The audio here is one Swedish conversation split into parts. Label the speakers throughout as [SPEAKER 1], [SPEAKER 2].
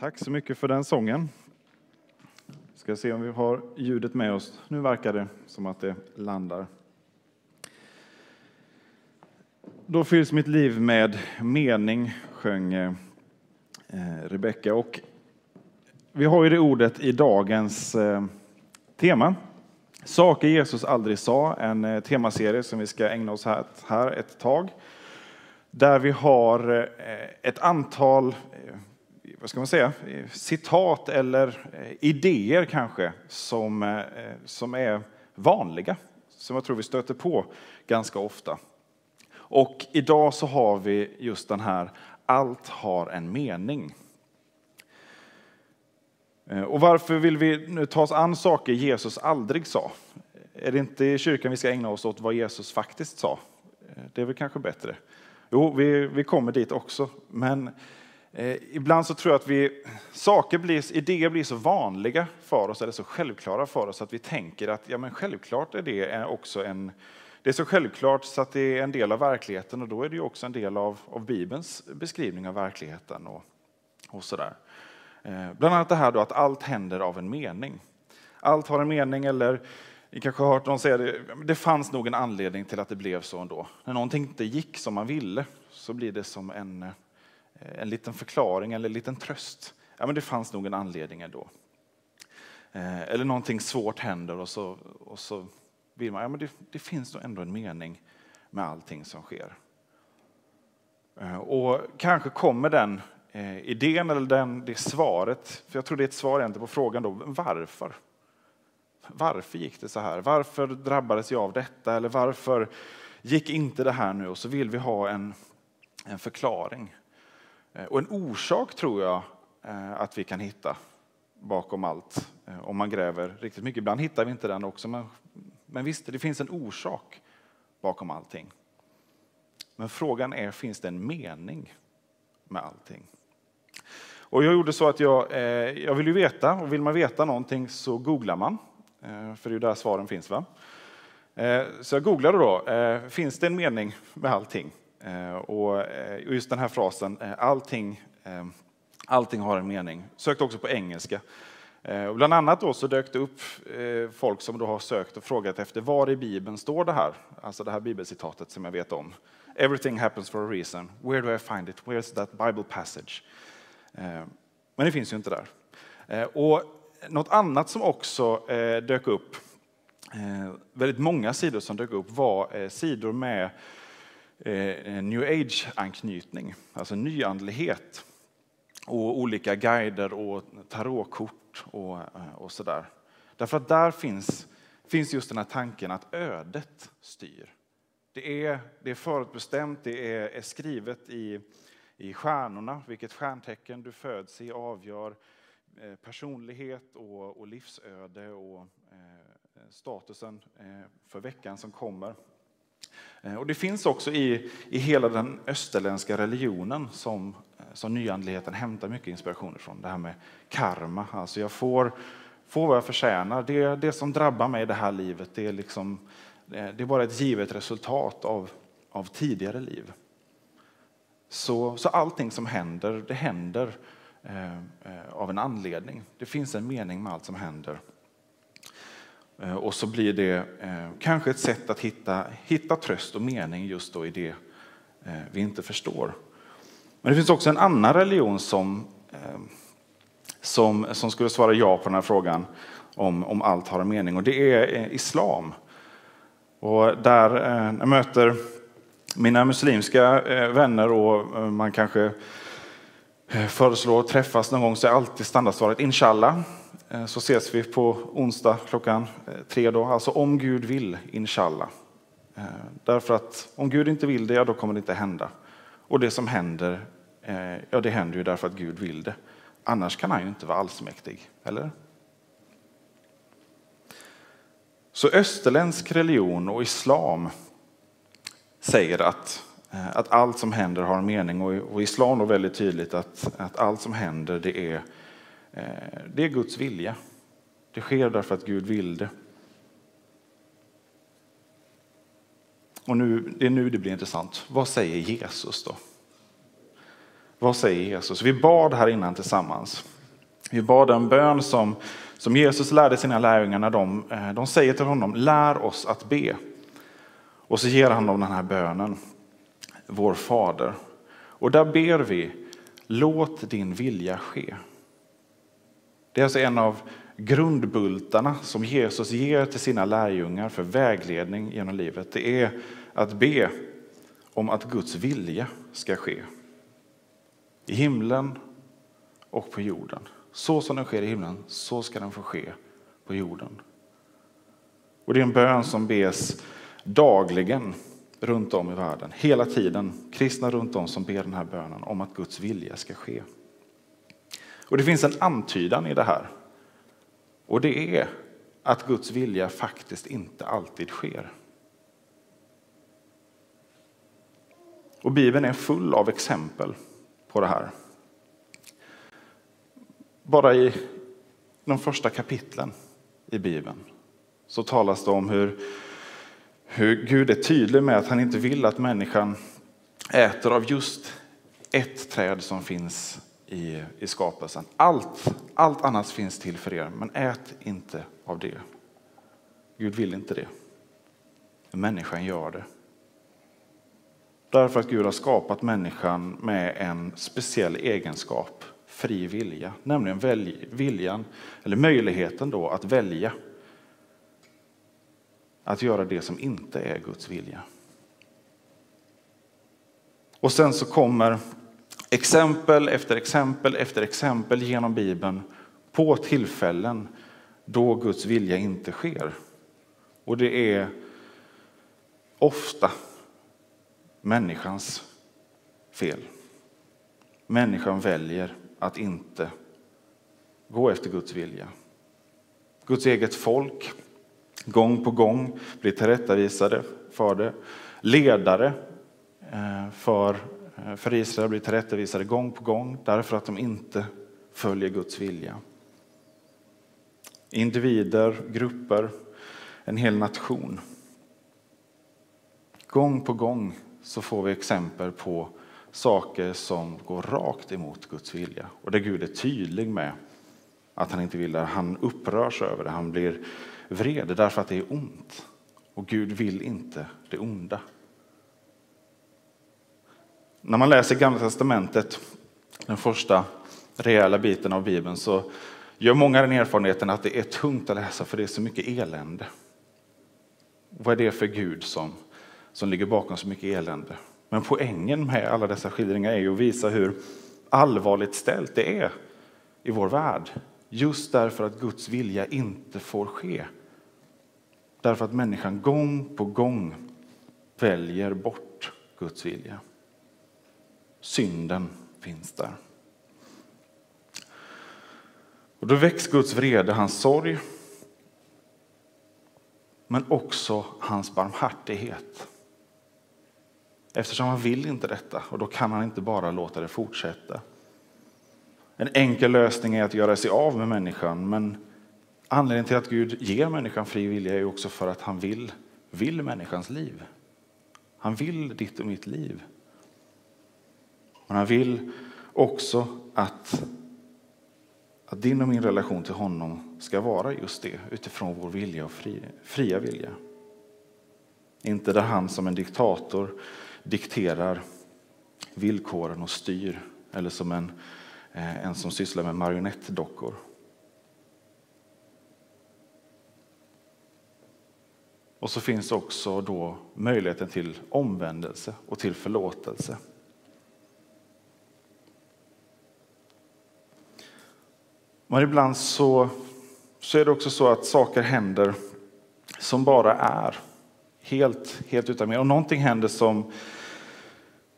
[SPEAKER 1] Tack så mycket för den sången. Ska se om vi har ljudet med oss. Nu verkar det som att det landar. Då fylls mitt liv med mening, sjöng eh, Rebecka. Och vi har ju det ordet i dagens eh, tema. Saker Jesus aldrig sa, en eh, temaserie som vi ska ägna oss här, här ett tag. Där vi har eh, ett antal eh, vad ska man säga, citat eller eh, idéer kanske som, eh, som är vanliga, som jag tror vi stöter på ganska ofta. Och idag så har vi just den här, allt har en mening. Eh, och varför vill vi nu ta oss an saker Jesus aldrig sa? Är det inte i kyrkan vi ska ägna oss åt vad Jesus faktiskt sa? Det är väl kanske bättre. Jo, vi, vi kommer dit också, men Eh, Eh, ibland så tror jag att vi, saker blir, idéer blir så vanliga för oss, eller så självklara för oss, att vi tänker att ja, men självklart är det också en... Det är så självklart så att det är en del av verkligheten och då är det också en del av, av Bibelns beskrivning av verkligheten. och, och sådär. Eh, bland annat det här då att allt händer av en mening. Allt har en mening, eller ni kanske har hört någon säga det, det fanns nog en anledning till att det blev så ändå. När någonting inte gick som man ville så blir det som en Eh, Eh, en liten förklaring eller en liten tröst. Ja, men det fanns nog en anledning ändå. Eh, eller någonting svårt händer och så, och så vill man, ja men det, det finns nog ändå en mening med allting som sker. Eh, och kanske kommer den idén eller den, det svaret, för jag tror det är ett svar egentligen på frågan då, varför? Varför gick det så här? Varför drabbades jag av detta? Eller varför gick inte det här nu? Och så vill vi ha en, en förklaring. Eh, och en orsak tror jag eh, att vi kan hitta bakom allt, eh, om man gräver riktigt mycket. Ibland hittar vi inte den också, men, men visst, det finns en orsak bakom allting. Men frågan är, finns det en mening med allting? Och jag gjorde så att jag, jag vill ju veta, och vill man veta någonting så googlar man. För det är ju där svaren finns. va? Så jag googlade då, finns det en mening med allting? Eh, eh, och just den här frasen, eh, allting, allting har en mening, sökte också på engelska. Och bland annat då så dök det upp folk som då har sökt och frågat efter var i Bibeln står det här, alltså det här bibelcitatet som jag vet om. Everything happens for a reason. Where do I find it? Where's that Bible passage? Men det finns ju inte där. Och något annat som också dök upp, väldigt många sidor som dök upp, var sidor med Eh, new age-anknytning, alltså nyandlighet och olika guider och tarotkort och, eh, och sådär. Därför att där finns, finns just den här tanken att ödet styr. Det är, det är förutbestämt, det är, är skrivet i, i stjärnorna. Vilket stjärntecken du föds i avgör eh, personlighet och, och livsöde och eh, statusen eh, för veckan som kommer. Eh, och det finns också i, i hela den österländska religionen som, eh, som nyandligheten hämtar mycket inspiration ifrån. Det här med karma, alltså jag får, får vad jag förtjänar. Det, det som drabbar mig i det här livet, det är, liksom, eh, det är bara ett givet resultat av, av tidigare liv. Så, så allting som händer, det händer eh, av en anledning. Det finns en mening med allt som händer. Eh, och så blir det eh, kanske ett sätt att hitta, hitta tröst och mening just då i det eh, vi inte förstår. Men det finns också en annan religion som, som, som skulle svara ja på den här frågan om, om allt har en mening och det är islam. Och där jag möter mina muslimska vänner och man kanske Eh, föreslår att träffas någon gång så är alltid standardsvaret inshallah. Eh, så ses vi på onsdag klockan eh, tre. Då. Alltså om Gud vill, inshallah. Därför att om Gud inte vill det, ja, då kommer det inte hända. Och det som händer, ja det händer ju därför att Gud vill det. Annars kan han ju inte vara allsmäktig, eller? Så österländsk religion och islam säger att, Eh, att allt som händer har en mening och, och islam är väldigt tydligt att, att allt som händer det är eh, det är Guds vilja. Det sker därför att Gud vill det. Och nu, det är nu det blir intressant. Vad säger Jesus då? Vad säger Jesus? Vi bad här innan tillsammans. Vi bad en bön som, som Jesus lärde sina lärjungar när de, eh, de säger till honom, lär oss att be. Och så ger han dem den här bönen, vår fader. Och där ber vi, låt din vilja ske. Det är alltså en av grundbultarna som Jesus ger till sina lärjungar för vägledning genom livet. Det är att be om att Guds vilja ska ske. I himlen och på jorden. Så som den sker i himlen, så ska den få ske på jorden. Och det är en bön som bes dagligen runt om i världen. Hela tiden. Kristna runt om som ber den här bönen om att Guds vilja ska ske. Och det finns en antydan i det här. Och det är att Guds vilja faktiskt inte alltid sker. Och Bibeln är full av exempel på det här. Bara i de första kapitlen i Bibeln så talas det om hur, hur Gud är tydlig med att han inte vill att människan äter av just ett träd som finns i, i skapelsen. Allt, allt annat finns till för er, men ät inte av det. Gud vill inte det. Människan gör det. Därför att Gud har skapat människan med en speciell egenskap, fri vilja, nämligen viljan, eller möjligheten då att välja att göra det som inte är Guds vilja. Och sen så kommer exempel efter exempel efter exempel genom Bibeln på tillfällen då Guds vilja inte sker. Och det är ofta människans fel. Människan väljer att inte gå efter Guds vilja. Guds eget folk gång på gång blir tillrättavisade för det. Ledare eh, för, eh, för Israel blir tillrättavisade gång på gång därför att de inte följer Guds vilja. Individer, grupper, en hel nation. Gång på gång så får vi exempel på saker som går rakt emot Guds vilja och där Gud är tydlig med att han inte vill det. Han upprörs över det, han blir vred därför att det är ont. Och Gud vill inte det onda. När man läser Gamla Testamentet, den första rejäla biten av Bibeln, så gör många den erfarenheten att det är tungt att läsa för det är så mycket elände. Vad är det för Gud som, som ligger bakom så mycket elände? Men poängen med alla dessa skildringar är ju att visa hur allvarligt ställt det är i vår värld. Just därför att Guds vilja inte får ske. Därför att människan gång på gång väljer bort Guds vilja. Synden finns där. Och då väcks Guds vrede, hans sorg, men också hans barmhärtighet. Eftersom han vill inte detta och då kan han inte bara låta det fortsätta. En enkel lösning är att göra sig av med människan, men anledningen till att Gud ger människan fri vilja är också för att han vill, vill människans liv. Han vill ditt och mitt liv. Men han vill också att, att din och min relation till honom ska vara just det, utifrån vår vilja och fri, fria vilja. Inte där han som en diktator dikterar villkoren och styr, eller som en, Eh, en som sysslar med marionettdockor. Och så finns också då möjligheten till omvändelse och till förlåtelse. Men ibland så, så är det också så att saker händer som bara är. Helt, helt utan mer. Och någonting händer som,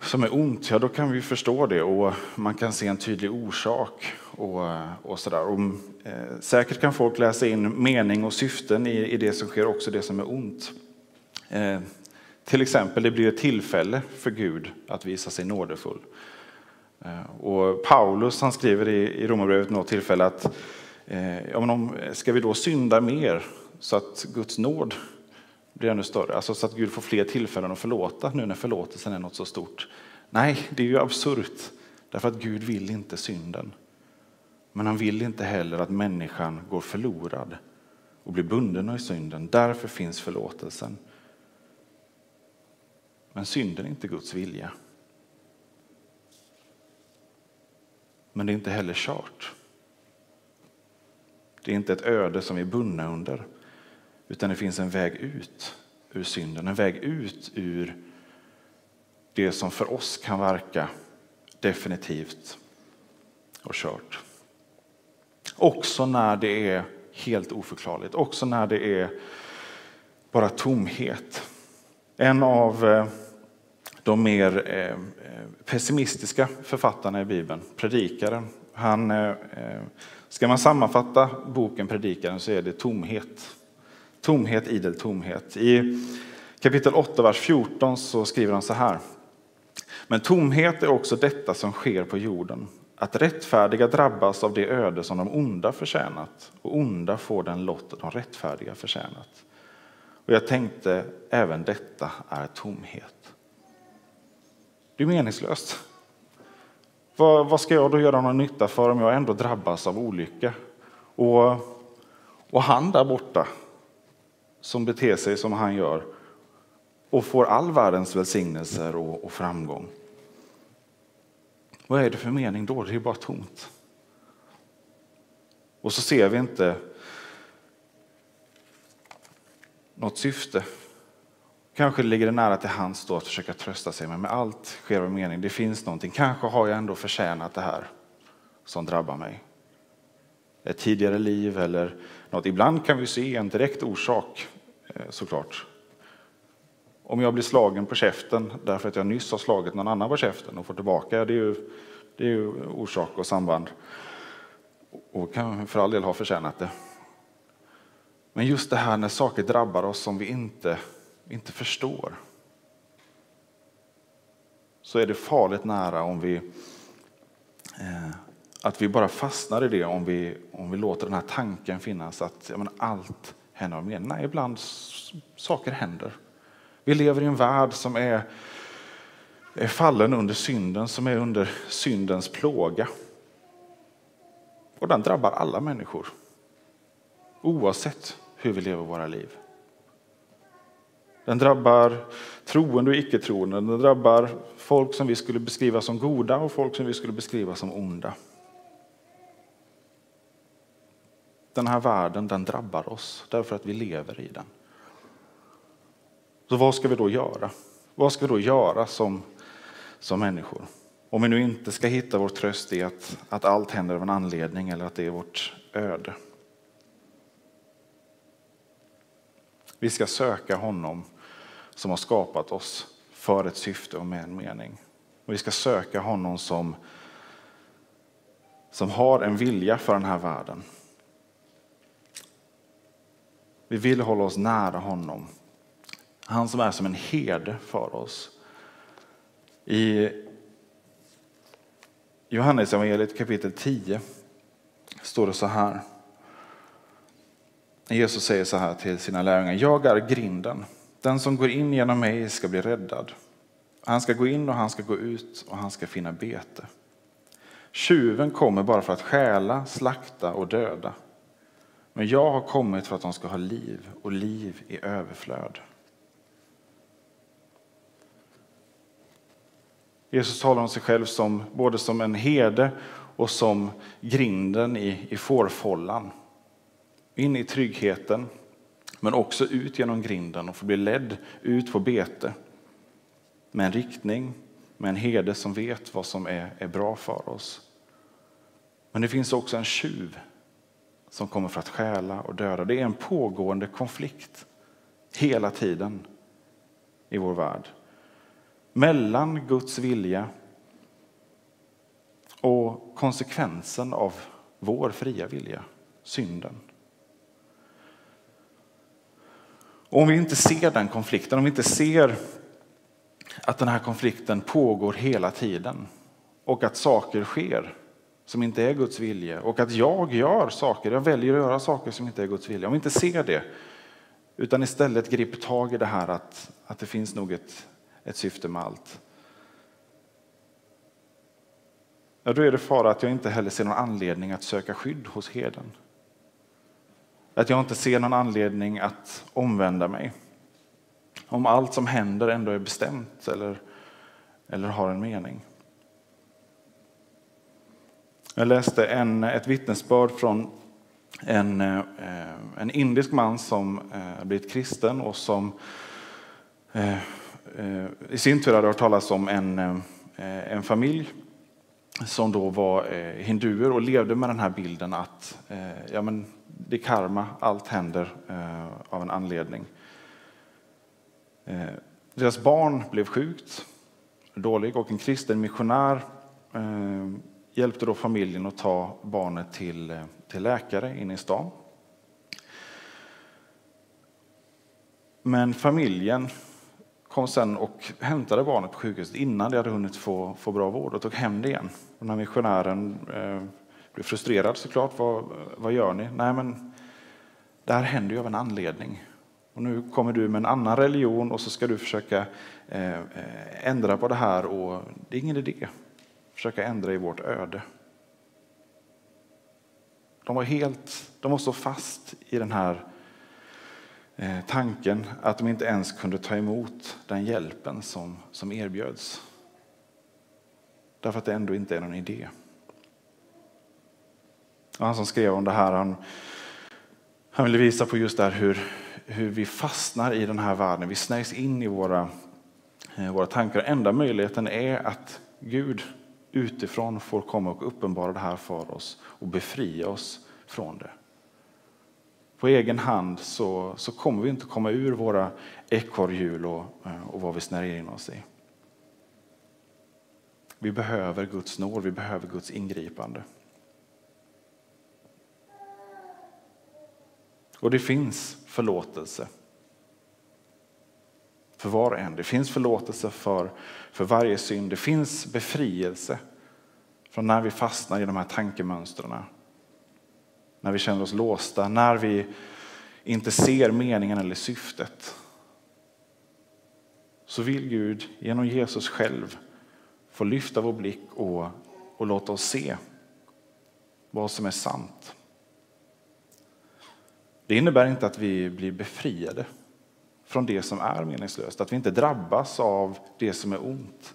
[SPEAKER 1] som är ont, ja då kan vi förstå det och man kan se en tydlig orsak. Och, och sådär. Och, eh, säkert kan folk läsa in mening och syften i, i det som sker, också det som är ont. Eh, till exempel, det blir ett tillfälle för Gud att visa sig nådefull. Eh, och Paulus han skriver i, i Romarbrevet något tillfälle att eh, ja, men om, ska vi då synda mer så att Guds nåd blir ännu större? Alltså så att Gud får fler tillfällen att förlåta nu när förlåtelsen är något så stort. Nej, det är ju absurt. Därför att Gud vill inte synden. Men han vill inte heller att människan går förlorad och blir bunden i synden. Därför finns förlåtelsen. Men synden är inte Guds vilja. Men det är inte heller kört. Det är inte ett öde som vi är bundna under, utan det finns en väg ut ur synden, en väg ut ur det som för oss kan verka definitivt och kört. Också när det är helt oförklarligt, också när det är bara tomhet. En av eh, de mer eh, pessimistiska författarna i Bibeln, Predikaren, han, eh, ska man sammanfatta boken Predikaren så är det tomhet. Tomhet, idel tomhet. I kapitel 8, vers 14 så skriver han så här. Men tomhet är också detta som sker på jorden. Att rättfärdiga drabbas av det öde som de onda förtjänat och onda får den lott de rättfärdiga förtjänat. Och jag tänkte, även detta är tomhet. Det är meningslöst. Vad, vad ska jag då göra någon nytta för om jag ändå drabbas av olycka? Och, och han där borta som beter sig som han gör och får all världens välsignelser och, och framgång. Vad är det för mening då? Det är bara tomt. Och så ser vi inte något syfte. Kanske ligger det nära till hands då att försöka trösta sig, men med allt sker av mening. Det finns någonting. Kanske har jag ändå förtjänat det här som drabbar mig. Ett tidigare liv eller något. Ibland kan vi se en direkt orsak eh, såklart. Om jag blir slagen på käften därför att jag nyss har slagit någon annan på käften och får tillbaka, det är ju, det är ju orsak och samband. Och kan för all del ha förtjänat det. Men just det här när saker drabbar oss som vi inte, inte förstår. Så är det farligt nära om vi, att vi bara fastnar i det om vi, om vi låter den här tanken finnas att ja, men allt händer av mening. Nej, ibland saker händer. Vi lever i en värld som är, är fallen under synden, som är under syndens plåga. Och den drabbar alla människor. Oavsett hur vi lever våra liv. Den drabbar troende och icke-troende. Den drabbar folk som vi skulle beskriva som goda och folk som vi skulle beskriva som onda. Den här världen den drabbar oss därför att vi lever i den. Så vad ska vi då göra? Vad ska vi då göra som, som människor? Om vi nu inte ska hitta vår tröst i att, att allt händer av en anledning eller att det är vårt öde. Vi ska söka honom som har skapat oss för ett syfte och med en mening. Och vi ska söka honom som, som har en vilja för den här världen. Vi vill hålla oss nära honom. Han som är som en herde för oss. I Johannes evangeliet kapitel 10 står det så här. Jesus säger så här till sina lärjungar. Jag är grinden. Den som går in genom mig ska bli räddad. Han ska gå in och han ska gå ut och han ska finna bete. Tjuven kommer bara för att stjäla, slakta och döda. Men jag har kommit för att de ska ha liv och liv i överflöd. Jesus talar om sig själv som både som en herde och som grinden i, i fårfållan. In i tryggheten, men också ut genom grinden och få bli ledd ut på bete. Med en riktning, med en herde som vet vad som är, är bra för oss. Men det finns också en tjuv som kommer för att stjäla och döda. Det är en pågående konflikt hela tiden i vår värld mellan Guds vilja och konsekvensen av vår fria vilja, synden. Och om vi inte ser den konflikten, om vi inte ser att den här konflikten pågår hela tiden och att saker sker som inte är Guds vilja och att jag gör saker, jag väljer att göra saker som inte är Guds vilja. Om vi inte ser det utan istället griper tag i det här att, att det finns nog ett, ett syfte med allt. ja, då är det fara att jag inte heller ser någon anledning att söka skydd hos herden. Att jag inte ser någon anledning att omvända mig. Om allt som händer ändå är bestämt eller, eller har en mening. Jag läste en, ett vittnesbörd från en, eh, en indisk man som eh, blivit kristen och som eh, i sin tur hade hört talas om en, en familj som då var hinduer och levde med den här bilden att ja, men det är karma, allt händer av en anledning. Deras barn blev sjukt, dålig och en kristen missionär hjälpte då familjen att ta barnet till, eh, till läkare inne i stan. Men familjen kom sen och hämtade barnet på sjukhuset innan det hade hunnit få, få bra vård och tog hem det igen. Och när missionären eh, blev frustrerad såklart, vad, vad gör ni? Nej men det här händer ju av en anledning. Och nu kommer du med en annan religion och så ska du försöka eh, eh ändra på det här och det är ingen idé försöka ändra i vårt öde. De var helt, de var så fast i den här eh, tanken att de inte ens kunde ta emot den hjälpen som, som erbjöds. Därför att det ändå inte är någon idé. Och han som skrev om det här, han, han ville visa på just det hur, hur vi fastnar i den här världen. Vi snärjs in i våra, eh, våra tankar. Enda möjligheten är att Gud utifrån får komma och uppenbara det här för oss och befria oss från det. På egen hand så, så kommer vi inte komma ur våra ekorrhjul och, eh, och vad vi snärjer in oss i. Vi behöver Guds nåd, vi behöver Guds ingripande. Och det finns förlåtelse för var och en. Det finns förlåtelse för, för varje synd. Det finns befrielse från när vi fastnar i de här tankemönstren. När vi känner oss låsta, när vi inte ser meningen eller syftet. Så vill Gud genom Jesus själv få lyfta vår blick och, och låta oss se vad som är sant. Det innebär inte att vi blir befriade från det som är meningslöst, att vi inte drabbas av det som är ont.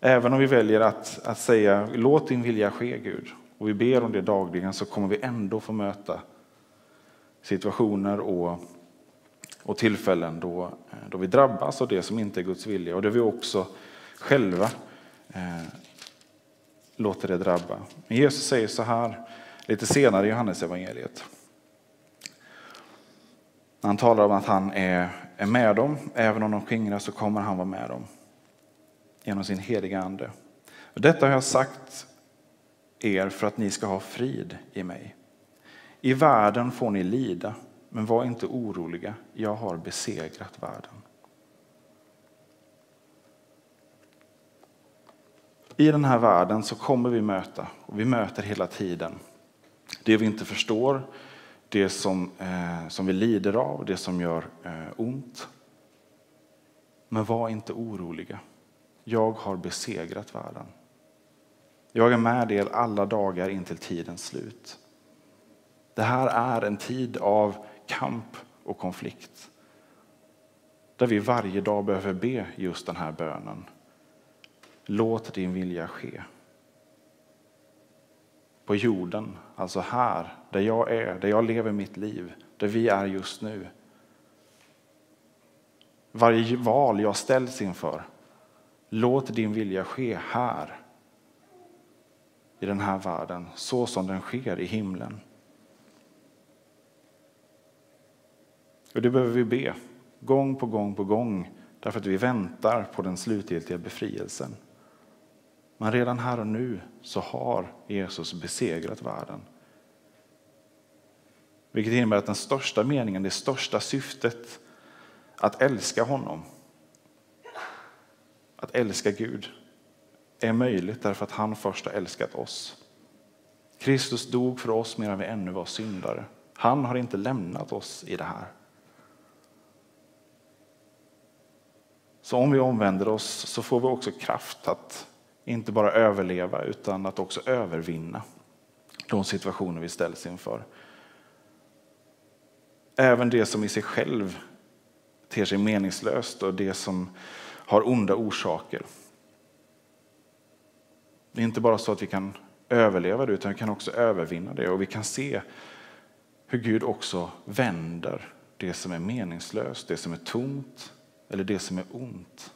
[SPEAKER 1] Även om vi väljer att, att säga låt din vilja ske Gud och vi ber om det dagligen så kommer vi ändå få möta situationer och, och tillfällen då, eh, då vi drabbas av det som inte är Guds vilja och där vi också själva eh, låter det drabba. Men Jesus säger så här lite senare i Johannes evangeliet. Han talar om att han är, är med dem, även om de skingras så kommer han vara med dem genom sin heliga ande. Och detta har jag sagt er för att ni ska ha frid i mig. I världen får ni lida, men var inte oroliga, jag har besegrat världen. I den här världen så kommer vi möta, och vi möter hela tiden, det vi inte förstår, det som, eh, som vi lider av, det som gör eh, ont. Men var inte oroliga. Jag har besegrat världen. Jag är med er alla dagar intill tidens slut. Det här är en tid av kamp och konflikt. Där vi varje dag behöver be just den här bönen. Låt din vilja ske på jorden, alltså här, där jag är, där jag lever mitt liv, där vi är just nu. Varje val jag ställs inför, låt din vilja ske här, i den här världen, så som den sker i himlen. Och det behöver vi be, gång på gång på gång, därför att vi väntar på den slutgiltiga befrielsen. Men redan här och nu så har Jesus besegrat världen. Vilket innebär att den största meningen, det största syftet att älska honom, att älska Gud, är möjligt därför att han först har älskat oss. Kristus dog för oss medan vi ännu var syndare. Han har inte lämnat oss i det här. Så om vi omvänder oss så får vi också kraft att inte bara överleva utan att också övervinna de situationer vi ställs inför. Även det som i sig själv ter sig meningslöst och det som har onda orsaker. Det är inte bara så att vi kan överleva det utan vi kan också övervinna det och vi kan se hur Gud också vänder det som är meningslöst, det som är tomt eller det som är ont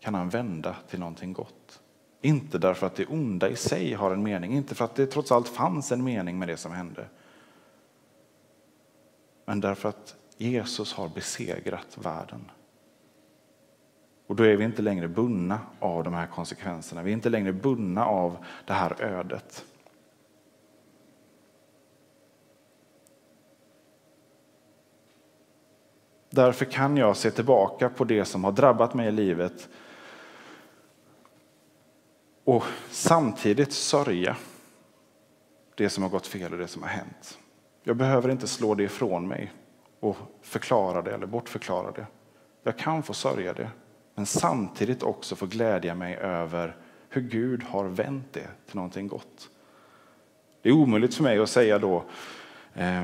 [SPEAKER 1] kan han vända till någonting gott. Inte därför att det onda i sig har en mening, inte för att det trots allt fanns en mening med det som hände. Men därför att Jesus har besegrat världen. Och då är vi inte längre bundna av de här konsekvenserna. Vi är inte längre bundna av det här ödet. Därför kan jag se tillbaka på det som har drabbat mig i livet och samtidigt sörja det som har gått fel och det som har hänt. Jag behöver inte slå det ifrån mig och förklara det eller bortförklara det. Jag kan få sörja det, men samtidigt också få glädja mig över hur Gud har vänt det till någonting gott. Det är omöjligt för mig att säga då eh,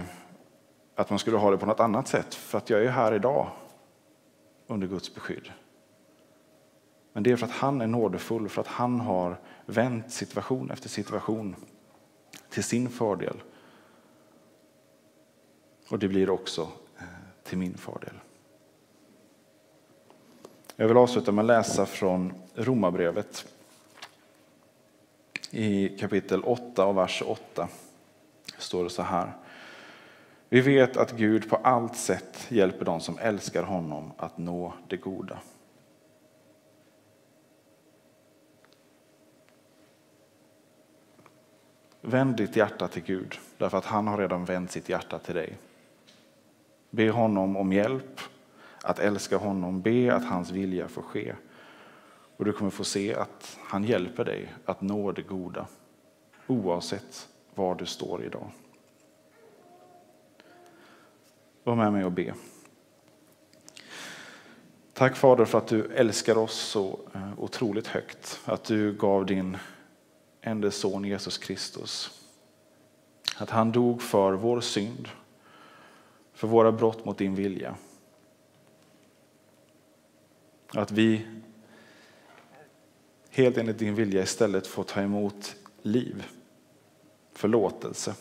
[SPEAKER 1] att man skulle ha det på något annat sätt, för att jag är här idag under Guds beskydd. Men det är för att han är nådefull, för att han har vänt situation efter situation till sin fördel. Och det blir också eh, till min fördel. Jag vill avsluta med att läsa från Romarbrevet i kapitel 8 och vers 8. står det så här. Vi vet att Gud på allt sätt hjälper dem som älskar honom att nå det goda. Vänd ditt hjärta till Gud, därför att han har redan vänt sitt hjärta till dig. Be honom om hjälp att älska honom, be att hans vilja får ske. Och du kommer få se att han hjälper dig att nå det goda, oavsett var du står idag. Var med mig och be. Tack Fader för att du älskar oss så eh, otroligt högt. Att du gav din enda son Jesus Kristus. Att han dog för vår synd, för våra brott mot din vilja. Att vi helt enligt din vilja istället får ta emot liv, förlåtelse,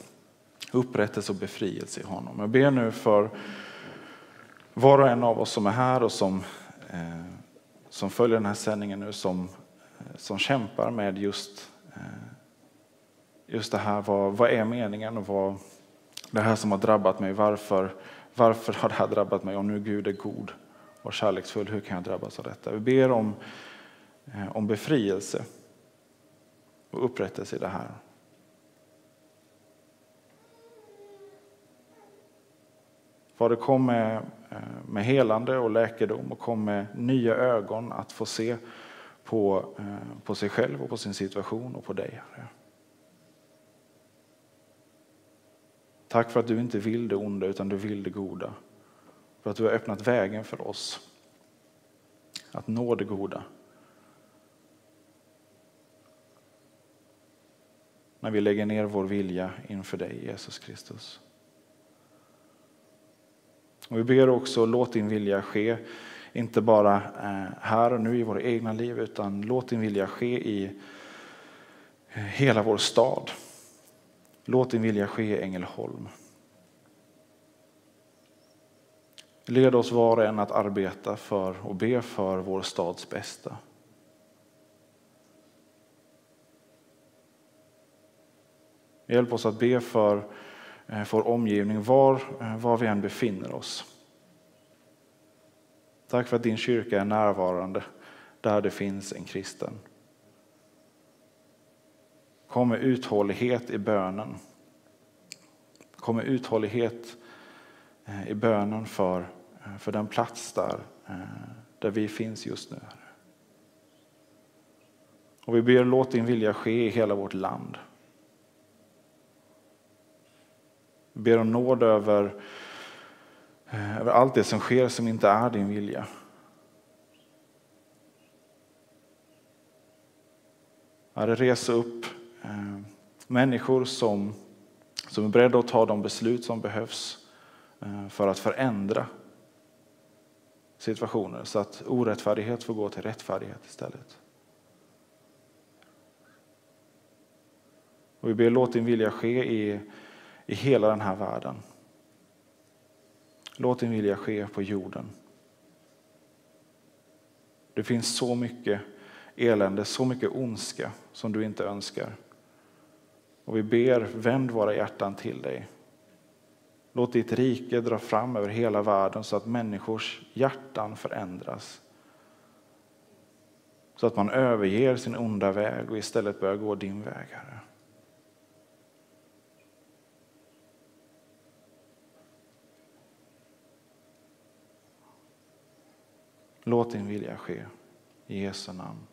[SPEAKER 1] upprättelse och befrielse i honom. Jag ber nu för var och en av oss som är här och som, eh, som följer den här sändningen nu, som, som kämpar med just Eh, just det här, vad, vad är meningen och vad, det här som har drabbat mig, varför, varför har det här drabbat mig? Om nu Gud är god och kärleksfull, hur kan jag drabbas av detta? Vi ber om, eh, om befrielse och upprättelse i det här. Fader, kom med, eh, med helande och läkedom och kom med nya ögon att få se på, eh, på sig själv och på sin situation och på dig. Tack för att du inte vill det onda utan du vill det goda. För att du har öppnat vägen för oss att nå det goda. När vi lägger ner vår vilja inför dig Jesus Kristus. Och vi ber också, låt din vilja ske inte bara eh, här och nu i våra egna liv utan låt din vilja ske i eh, hela vår stad. Låt din vilja ske i Ängelholm. Led oss var och en att arbeta för och be för vår stads bästa. Hjälp oss att be för eh, vår omgivning var, var vi än befinner oss. Tack för att din kyrka är närvarande där det finns en kristen. Kom med uthållighet i bönen. Kom med uthållighet eh, i bönen för, eh, för den plats där, eh, där vi finns just nu. Och vi ber låt din vilja ske i hela vårt land. Vi ber om nåd över Eh, över allt det som sker som inte är din vilja. Herre, resa upp eh, människor som, som är beredda att ta de beslut som behövs eh, för att förändra situationer så att orättfärdighet får gå till rättfärdighet istället. Och vi ber låt din vilja ske i, i hela den här världen. Låt din vilja ske på jorden. Det finns så mycket elände, så mycket ondska som du inte önskar. Och vi ber, vänd våra hjärtan till dig. Låt ditt rike dra fram över hela världen så att människors hjärtan förändras. Så att man överger sin onda väg och istället börjar gå din väg, Herre. Låt din vilja ske. I Jesu namn.